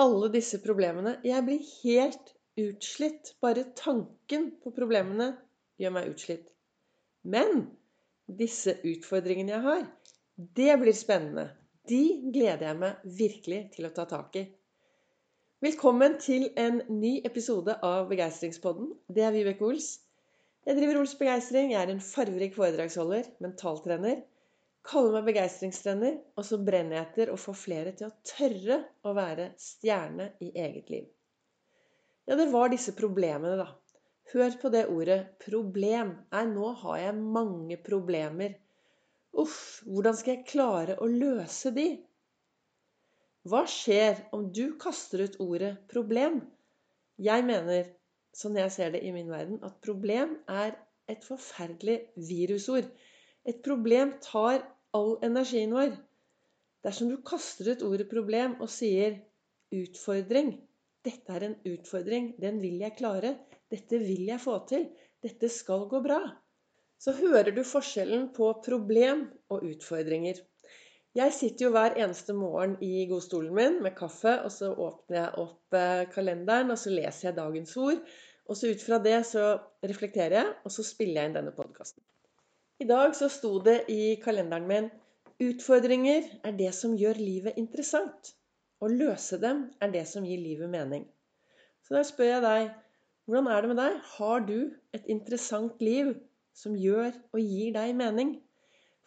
alle disse problemene. Jeg blir helt utslitt. Bare tanken på problemene gjør meg utslitt. Men disse utfordringene jeg har, det blir spennende. De gleder jeg meg virkelig til å ta tak i. Velkommen til en ny episode av Begeistringspodden. Det er Vibeke Ols. Jeg driver Ols Begeistring. Jeg er en farverik foredragsholder, mentaltrener kaller meg begeistringstrener, og så brenner jeg etter å få flere til å tørre å være stjerne i eget liv. Ja, det var disse problemene, da. Hør på det ordet 'problem'. Nei, nå har jeg mange problemer. Uff, hvordan skal jeg klare å løse de? Hva skjer om du kaster ut ordet 'problem'? Jeg mener, sånn jeg ser det i min verden, at problem er et forferdelig virusord. Et problem tar all energien vår. Dersom du kaster ut ordet 'problem' og sier 'utfordring' Dette er en utfordring. Den vil jeg klare. Dette vil jeg få til. Dette skal gå bra. Så hører du forskjellen på problem og utfordringer. Jeg sitter jo hver eneste morgen i godstolen min med kaffe, og så åpner jeg opp eh, kalenderen, og så leser jeg dagens ord. Og så ut fra det så reflekterer jeg, og så spiller jeg inn denne podkasten. I dag så sto det i kalenderen min Utfordringer er det som gjør livet interessant. Å løse dem er det som gir livet mening. Så da spør jeg deg hvordan er det med deg? Har du et interessant liv som gjør og gir deg mening?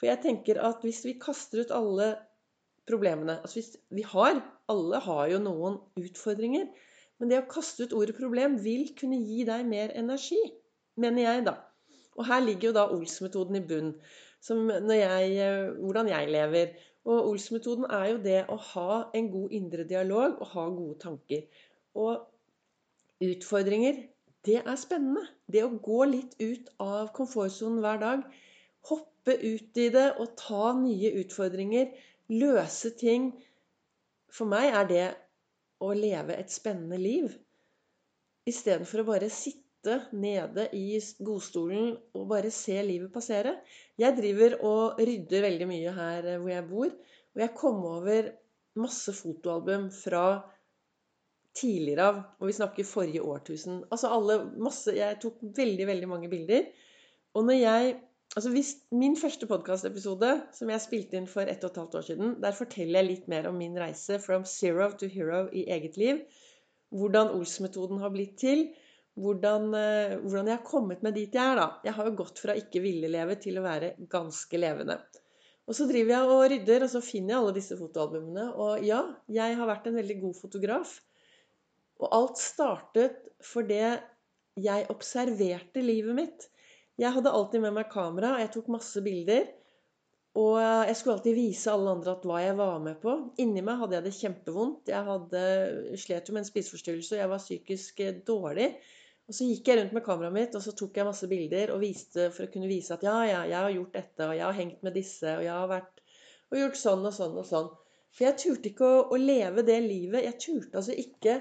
For jeg tenker at hvis vi kaster ut alle problemene altså hvis Vi har, alle har jo noen utfordringer. Men det å kaste ut ordet problem vil kunne gi deg mer energi, mener jeg, da. Og her ligger jo da Ols-metoden i bunn. Jeg, hvordan jeg lever. Og Ols-metoden er jo det å ha en god indre dialog og ha gode tanker. Og utfordringer, det er spennende. Det å gå litt ut av komfortsonen hver dag. Hoppe ut i det og ta nye utfordringer. Løse ting. For meg er det å leve et spennende liv. Istedenfor å bare sitte sitte nede i godstolen og bare se livet passere. Jeg driver og rydder veldig mye her eh, hvor jeg bor. Og jeg kom over masse fotoalbum fra tidligere av, og vi snakker forrige årtusen. Altså alle, masse, Jeg tok veldig, veldig mange bilder. Og når jeg Altså hvis, Min første podkastepisode, som jeg spilte inn for ett og et halvt år siden, der forteller jeg litt mer om min reise from zero to hero i eget liv. Hvordan Ols-metoden har blitt til hvordan, eh, hvordan, jeg har kommet meg dit jeg er. da. Jeg har jo gått fra ikke ville leve til å være ganske levende. Og så driver jeg og rydder, og så finner jeg alle disse fotoalbumene. Og ja, jeg har vært en veldig god fotograf. Og alt startet fordi jeg observerte livet mitt. Jeg hadde alltid med meg kamera, og jeg tok masse bilder. Og jeg skulle alltid vise alle andre at hva jeg var med på. Inni meg hadde jeg det kjempevondt. Jeg hadde slet jo med en spiseforstyrrelse, og jeg var psykisk dårlig. Og så gikk jeg rundt med kameraet mitt og så tok jeg masse bilder og viste for å kunne vise at ja, ja, jeg har gjort dette, og jeg har hengt med disse, og jeg har vært og gjort sånn og sånn og sånn. For jeg turte ikke å, å leve det livet. Jeg turte altså ikke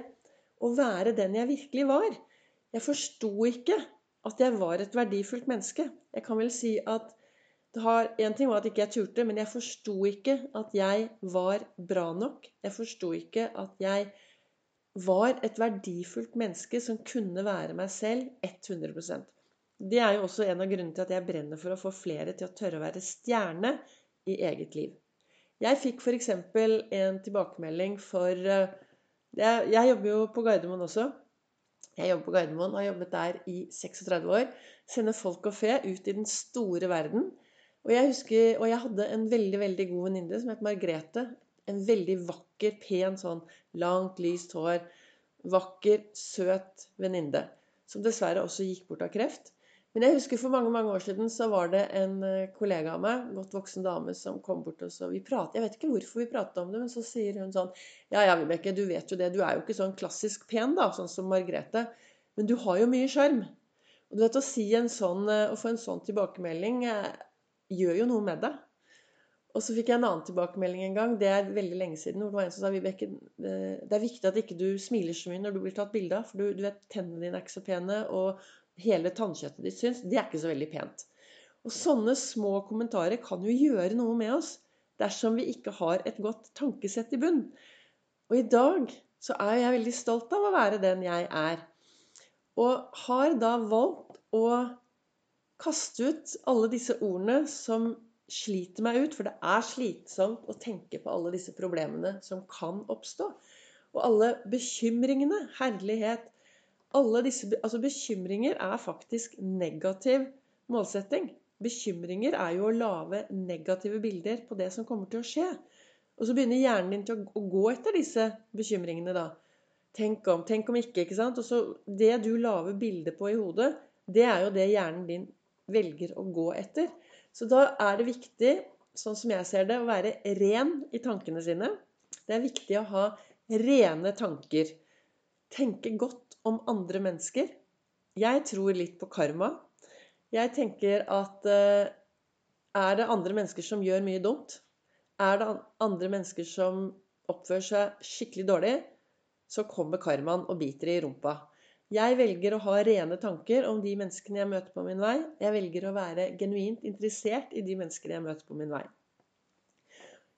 å være den jeg virkelig var. Jeg forsto ikke at jeg var et verdifullt menneske. Jeg kan vel si at har, En ting var at ikke jeg turte, men jeg forsto ikke at jeg var bra nok. Jeg forsto ikke at jeg var et verdifullt menneske som kunne være meg selv 100% Det er jo også en av grunnene til at jeg brenner for å få flere til å tørre å være stjerne i eget liv. Jeg fikk f.eks. en tilbakemelding for eh, jeg, jeg, jobber jo på Gardermoen også. Jeg jobber på Gardermoen har jobbet der i 36 år. Sender folk og fe ut i den store verden. Og jeg husker, og jeg hadde en veldig veldig god venninne som het Margrethe en veldig vakker, pen sånn langt, lyst hår. Vakker, søt venninne. Som dessverre også gikk bort av kreft. Men jeg husker for mange mange år siden så var det en eh, kollega av meg, godt voksen dame, som kom bort og så vi pratet, Jeg vet ikke hvorfor vi pratet om det, men så sier hun sånn Ja, ja, Vibeke, du vet jo det. Du er jo ikke sånn klassisk pen, da, sånn som Margrethe. Men du har jo mye sjarm. Og du vet, å, si en sånn, eh, å få en sånn tilbakemelding eh, gjør jo noe med deg. Og så fikk jeg en annen tilbakemelding en gang. Det er veldig lenge siden. hvor Det var en som sa Vibeke, det er viktig at ikke du smiler så mye når du blir tatt bilde av. For du, du, vet, tennene dine er ikke så pene, og hele tannkjøttet ditt syns. Det er ikke så veldig pent. Og sånne små kommentarer kan jo gjøre noe med oss dersom vi ikke har et godt tankesett i bunn. Og i dag så er jeg veldig stolt av å være den jeg er. Og har da valgt å kaste ut alle disse ordene som sliter meg ut, for det er slitsomt å tenke på alle disse problemene som kan oppstå. Og alle bekymringene. Herlighet. Alle disse, altså Bekymringer er faktisk negativ målsetting. Bekymringer er jo å lage negative bilder på det som kommer til å skje. Og så begynner hjernen din til å gå etter disse bekymringene, da. Tenk om, tenk om ikke, ikke sant. Og så det du lager bilde på i hodet, det er jo det hjernen din velger å gå etter. Så da er det viktig, sånn som jeg ser det, å være ren i tankene sine. Det er viktig å ha rene tanker. Tenke godt om andre mennesker. Jeg tror litt på karma. Jeg tenker at eh, er det andre mennesker som gjør mye dumt, er det andre mennesker som oppfører seg skikkelig dårlig, så kommer karmaen og biter i rumpa. Jeg velger å ha rene tanker om de menneskene jeg møter på min vei. Jeg velger å være genuint interessert i de menneskene jeg møter på min vei.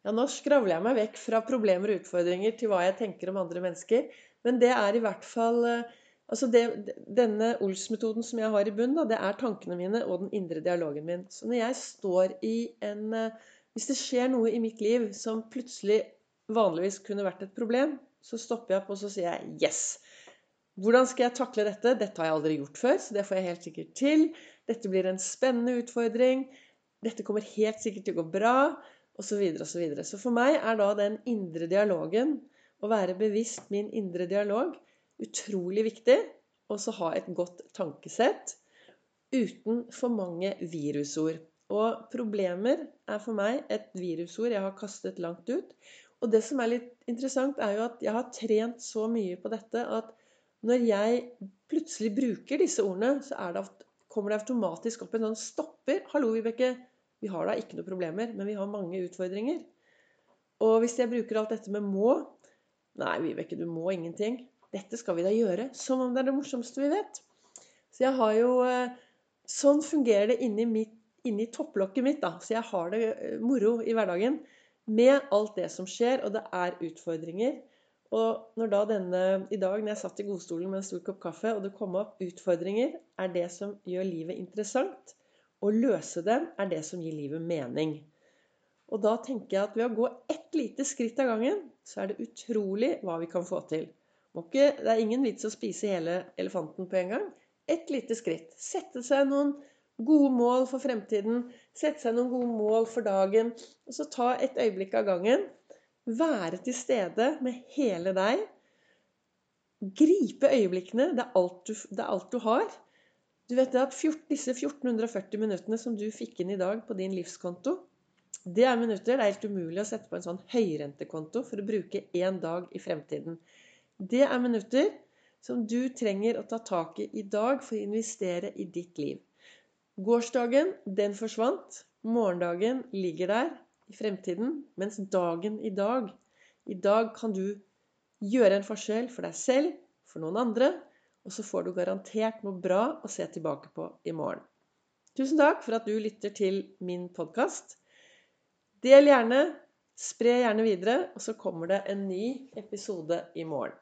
Ja, nå skravler jeg meg vekk fra problemer og utfordringer til hva jeg tenker om andre mennesker. Men det er i hvert fall eh, altså det, Denne Ols-metoden som jeg har i bunn, det er tankene mine og den indre dialogen min. Så når jeg står i en eh, Hvis det skjer noe i mitt liv som plutselig vanligvis kunne vært et problem, så stopper jeg opp og så sier jeg 'yes'. Hvordan skal jeg takle dette? Dette har jeg aldri gjort før, så det får jeg helt sikkert til. Dette blir en spennende utfordring. Dette kommer helt sikkert til å gå bra, osv. Så, videre, og så, videre. så for meg er da den indre dialogen, å være bevisst min indre dialog, utrolig viktig. Og så ha et godt tankesett uten for mange virusord. Og problemer er for meg et virusord jeg har kastet langt ut. Og det som er litt interessant, er jo at jeg har trent så mye på dette at når jeg plutselig bruker disse ordene, så det, kommer det automatisk opp en sånn stopper. 'Hallo, Vibeke. Vi har da ikke noen problemer, men vi har mange utfordringer.' Og hvis jeg bruker alt dette med 'må' Nei, Vibeke, du må ingenting. Dette skal vi da gjøre. Som om det er det morsomste vi vet. Så jeg har jo eh, Sånn fungerer det inni, mitt, inni topplokket mitt. da, Så jeg har det eh, moro i hverdagen med alt det som skjer, og det er utfordringer. Og når da denne, i dag når jeg satt i godstolen med en stor kopp kaffe, og det kom opp utfordringer, er det som gjør livet interessant. Å løse dem er det som gir livet mening. Og da tenker jeg at ved å gå ett lite skritt av gangen, så er det utrolig hva vi kan få til. Det er ingen vits å spise hele elefanten på en gang. Ett lite skritt. Sette seg noen gode mål for fremtiden. Sette seg noen gode mål for dagen. Og så ta et øyeblikk av gangen. Være til stede med hele deg. Gripe øyeblikkene. Det er alt du, er alt du har. Du vet at Disse 1440 minuttene som du fikk inn i dag på din livskonto, det er minutter det er helt umulig å sette på en sånn høyrentekonto for å bruke én dag i fremtiden. Det er minutter som du trenger å ta tak i i dag for å investere i ditt liv. Gårsdagen, den forsvant. Morgendagen ligger der i fremtiden. Mens dagen i dag I dag kan du gjøre en forskjell for deg selv, for noen andre, og så får du garantert noe bra å se tilbake på i morgen. Tusen takk for at du lytter til min podkast. Del gjerne, spre gjerne videre, og så kommer det en ny episode i morgen.